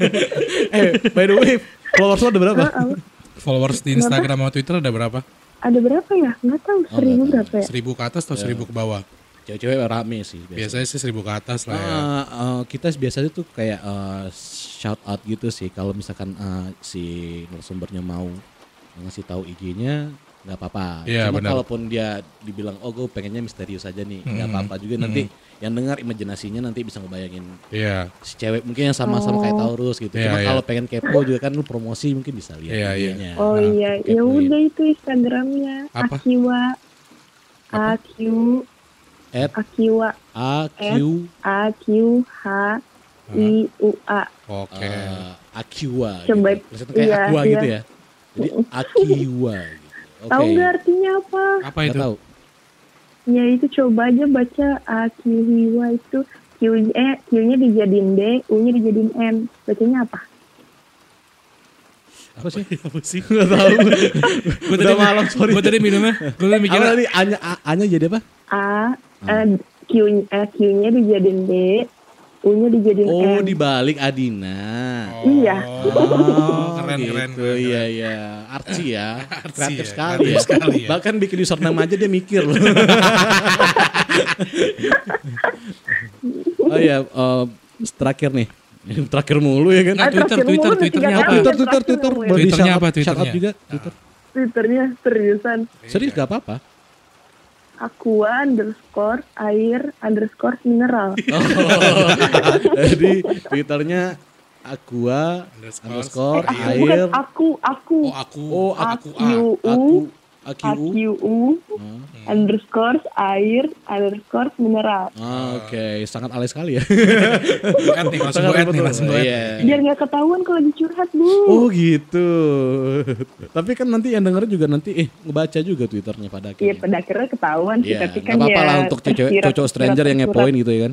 eh, by the way, followers lo ada berapa? Followers di Instagram sama Twitter ada berapa? Ada berapa ya? Nggak tahu. Oh, Seribu tahu. berapa ya? Seribu ke atas atau seribu ke bawah? Cewek-cewek rame sih. biasanya. Biasanya sih seribu ke atas lah ya. Ah, ah, kita biasanya tuh kayak eh, shout out gitu sih kalau misalkan eh, si narasumbernya mau ngasih tahu IG-nya nggak apa-apa. Iya, Cuma kalaupun dia dibilang oh gue pengennya misterius aja nih nggak Mm-mm. apa-apa juga nanti yang dengar imajinasinya nanti bisa ngebayangin Iya. si cewek mungkin yang sama-sama kayak Oh. Taurus gitu. Iya, Cuma iya. kalau pengen kepo juga kan lu promosi mungkin bisa lihat Iya, iya. IG-nya. Oh Nah, iya, ya udah itu Instagramnya Apa? Akiwa AQ At Akiwa A Q A Q H I U A. Oke. eh, Aqua Coba- gitu. Kayak iya, aqua iya. gitu ya. Jadi Aqua gitu. Oke. Tahu nggak artinya apa? Apa itu? tahu. Ya itu coba aja baca Akiwa itu Q eh Q-nya dijadiin D, U-nya dijadiin N. Bacanya apa? Apa sih? Apa sih? Gak tahu. Gue Udah malam, sorry. Gue tadi minumnya, gue tadi Apa mikirnya tadi? A-nya, jadi apa? A eh, Q eh, Q-nya dijadiin D, U-nya dijadiin Oh, N. dibalik Adina. Iya. Oh, keren, gitu. keren, keren. Iya, iya. Artsy ya. Artsy kreatif ya, sekali kreatif ya. sekali ya. Bahkan bikin username aja dia mikir loh. oh iya, eh, terakhir nih. terakhir mulu ya kan. Nah, Ah, Twitter, Twitter, mulu, Twitternya apa? Twitter, Twitter, Twitter. ya. Twitternya apa, Twitternya? juga, Twitter. Twitternya seriusan. Serius gak apa-apa. Aqua underscore air underscore mineral. Oh, jadi Twitternya Aqua Underscore, underscore air. air. Bukan aku, aku. Oh aku, Oh, aku. Aku. Aku AQU AQU. Hmm. underscore air underscore mineral. Ah, Oke, sangat alay sekali ya. Add nih, langsung nih, langsung. Iya. Biar nggak ketahuan kalau lagi curhat bu. Oh gitu. Tapi kan nanti yang denger juga nanti eh ngebaca juga twitternya pada Iya akhirnya. pada akhirnya ketahuan sih, Iya, tapi nggak kan apa-apa ya lah untuk cowok stranger yang ngepoin gitu ya kan.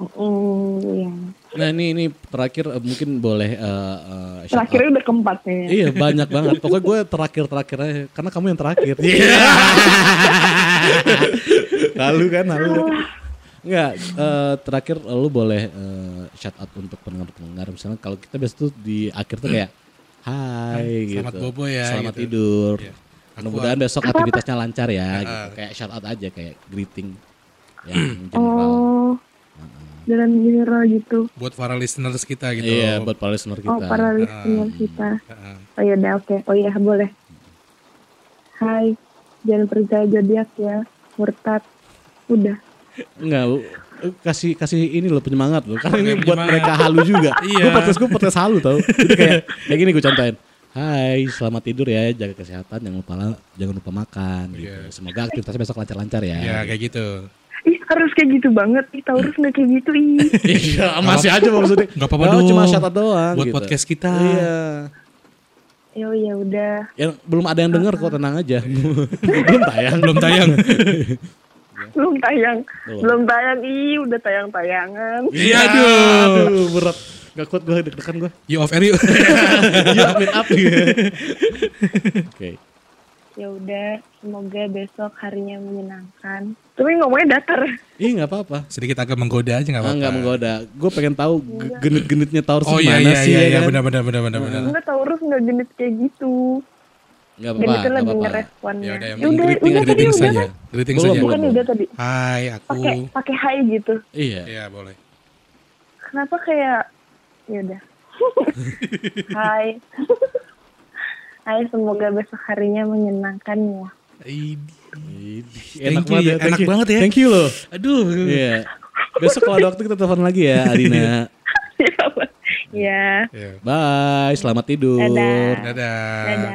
Mm, iya. Nah ini ini terakhir eh, mungkin boleh eh, eh, shout out. Terakhirnya udah keempat nih. Iya banyak banget. Pokoknya gue terakhir terakhir aja karena kamu yang terakhir. Iya. lalu kan lalu. Enggak, eh, terakhir lu boleh eh, shout out untuk pendengar-pendengar. Misalnya kalau kita biasa tuh di akhir tuh kayak hai gitu. Selamat bobo ya, Selamat gitu. tidur. Iya. Mudah-mudahan besok aktivitasnya lancar ya gitu. Kayak shout out aja kayak greeting yang general. Oh, dengan mineral gitu. Buat para listeners kita gitu. Iya, buat para listener kita. Oh, para listener kita. Heeh. Oh ya udah oke. Oh iya boleh. Hai, jangan percaya zodiak ya, murtad. Udah. Enggak, lu lu kasih kasih ini loh penyemangat loh. Karena ini buat mereka halu juga. Iya. Gue podcast gue podcast halu tau. Jadi kayak kayak gini gue contohin. Hai, selamat tidur ya, jaga kesehatan, jangan lupa jangan lupa makan gitu. Iya. Semoga aktivitasnya besok lancar-lancar ya. Ya kayak gitu. Harus kayak gitu banget. Ih Taurus nggak kayak gitu ih. Iya, masih aja maksudnya. Nggak apa-apa Oh, dong. Cuma out doang Buat gitu. podcast kita. Iya. Ya ya udah. Yang belum ada yang denger kok tenang aja. belum tayang. Belum tayang. belum tayang. Belum. Belum tayang. Ih, udah tayang-tayangan. Iya, aduh. aduh. berat. Gak kuat gue deg-degan gue. You off air yuk. Iya, meet up Oke. Ya udah, semoga besok harinya menyenangkan. Tapi ngomongnya datar. Ih nggak apa-apa. Sedikit agak menggoda aja nggak Ah, apa-apa. nggak menggoda. Gue pengen tahu ge- genit-genitnya Taurus Oh iya gimana iya sih iya, ya iya kan? benar benar benar benar benar. Enggak Taurus nggak genit kayak gitu. Nggak Genit apa-apa. itu nggak lagi apa-apa. ngeresponnya. Ya udah yang Ya udah, greeting udah tadi greeting udah saja. kan? Greeting Belum, saja. belum. Bukan udah tadi. Hai aku. Pakai pakai hai gitu. Iya. Iya boleh. Kenapa kayak ya udah. hai. hai, semoga besok harinya menyenangkan ya. Enak you banget ya, ya. thank enak you. banget ya. Thank you loh. Aduh. Iya. Besok kalau ada waktu kita telepon lagi ya Adina. ya. Iya. Bye, selamat tidur. Dadah. Dadah. Dadah.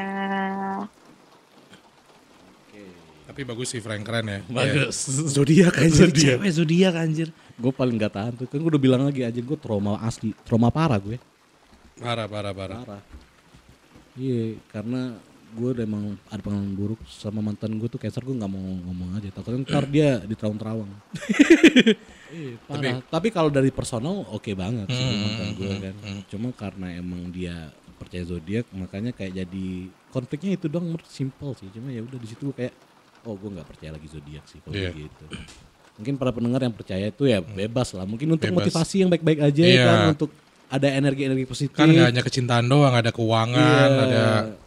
Tapi bagus sih Frank keren ya. Bagus. Iya. Zodiak anjir. Zodiak. Cewek zodiak anjir. Gue paling gak tahan tuh. Kan gue udah bilang lagi aja gue trauma asli, trauma parah gue. Parah parah parah. Parah. Iya, karena gue udah emang ada pengalaman buruk sama mantan gue tuh cancer gue nggak mau ngomong aja takutnya ntar dia di terawang iya, parah. Tapi, kalau dari personal oke banget sih Hmm, mantan gue kan. Cuma karena emang dia percaya zodiak makanya kayak jadi konfliknya itu doang menurut simple sih. Cuma ya udah di situ kayak oh gue nggak percaya lagi zodiak sih kalau Iya. gitu. Mungkin para pendengar yang percaya itu ya bebas lah. Mungkin untuk Bebas. motivasi yang baik-baik aja Iya. kan untuk ada energi-energi positif. Kan nggak hanya kecintaan doang, ada keuangan, Iya. ada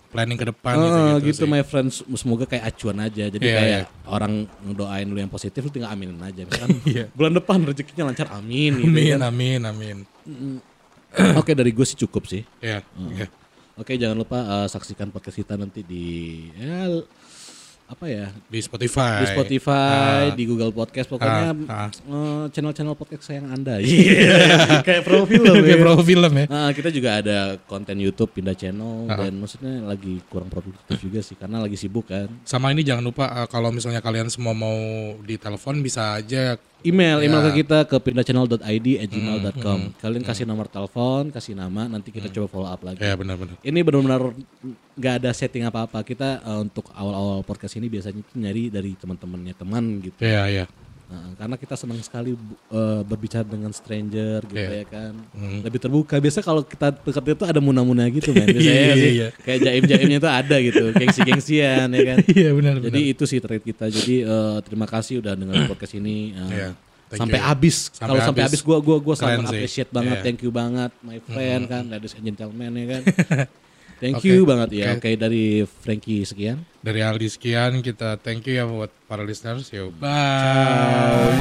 planning ke depan Ah, gitu, gitu, sih. my friends semoga kayak acuan aja jadi Iya, kayak iya. orang ngedoain lu yang positif lu tinggal aminin aja misalkan Iya. bulan depan rezekinya lancar amin gitu Amin, kan. amin, amin. oke dari gue sih cukup sih Ya, ya. oke jangan lupa eh, saksikan podcast kita nanti di ya apa ya Di Spotify. di Spotify Ah. di Google Podcast pokoknya ah. eh, channel-channel podcast sayang anda Iya. kayak pro film ya Kayak pro film ya. Nah, kita juga ada konten YouTube pindah channel Ah. dan maksudnya lagi kurang produktif juga sih karena lagi sibuk kan. Sama ini jangan lupa uh, kalau misalnya kalian semua mau ditelepon bisa aja Email, email Ya. ke kita ke pindahchannel.id at gmail.com. Kalian kasih nomor telepon, kasih nama, nanti kita coba follow up lagi. ya benar-benar. Ini benar-benar nggak ada setting apa-apa. Kita eh, untuk awal-awal podcast ini biasanya nyari dari teman-temannya teman gitu. Ya, ya. Nah, karena kita senang sekali eh, berbicara dengan stranger gitu Iya. ya kan. Lebih terbuka. Biasa kalau kita dekat itu ada muna-muna gitu men. Biasanya Iya, sih iya. kayak jaim-jaimnya itu ada gitu. Gengsi-gengsian ya kan. Iya, benar Jadi itu sih trade kita. Jadi eh, terima kasih udah dengerin podcast ini. eh, Iya, thank sampai you. habis. Kalau sampai habis. gua gua gua sangat appreciate banget. Iya. Thank you banget my friend kan, ladies and gentlemen ya kan. Thank Oke, you banget ya. oke. Oke dari Frankie sekian. Dari Aldi sekian kita thank you ya buat para listeners. Yo, bye.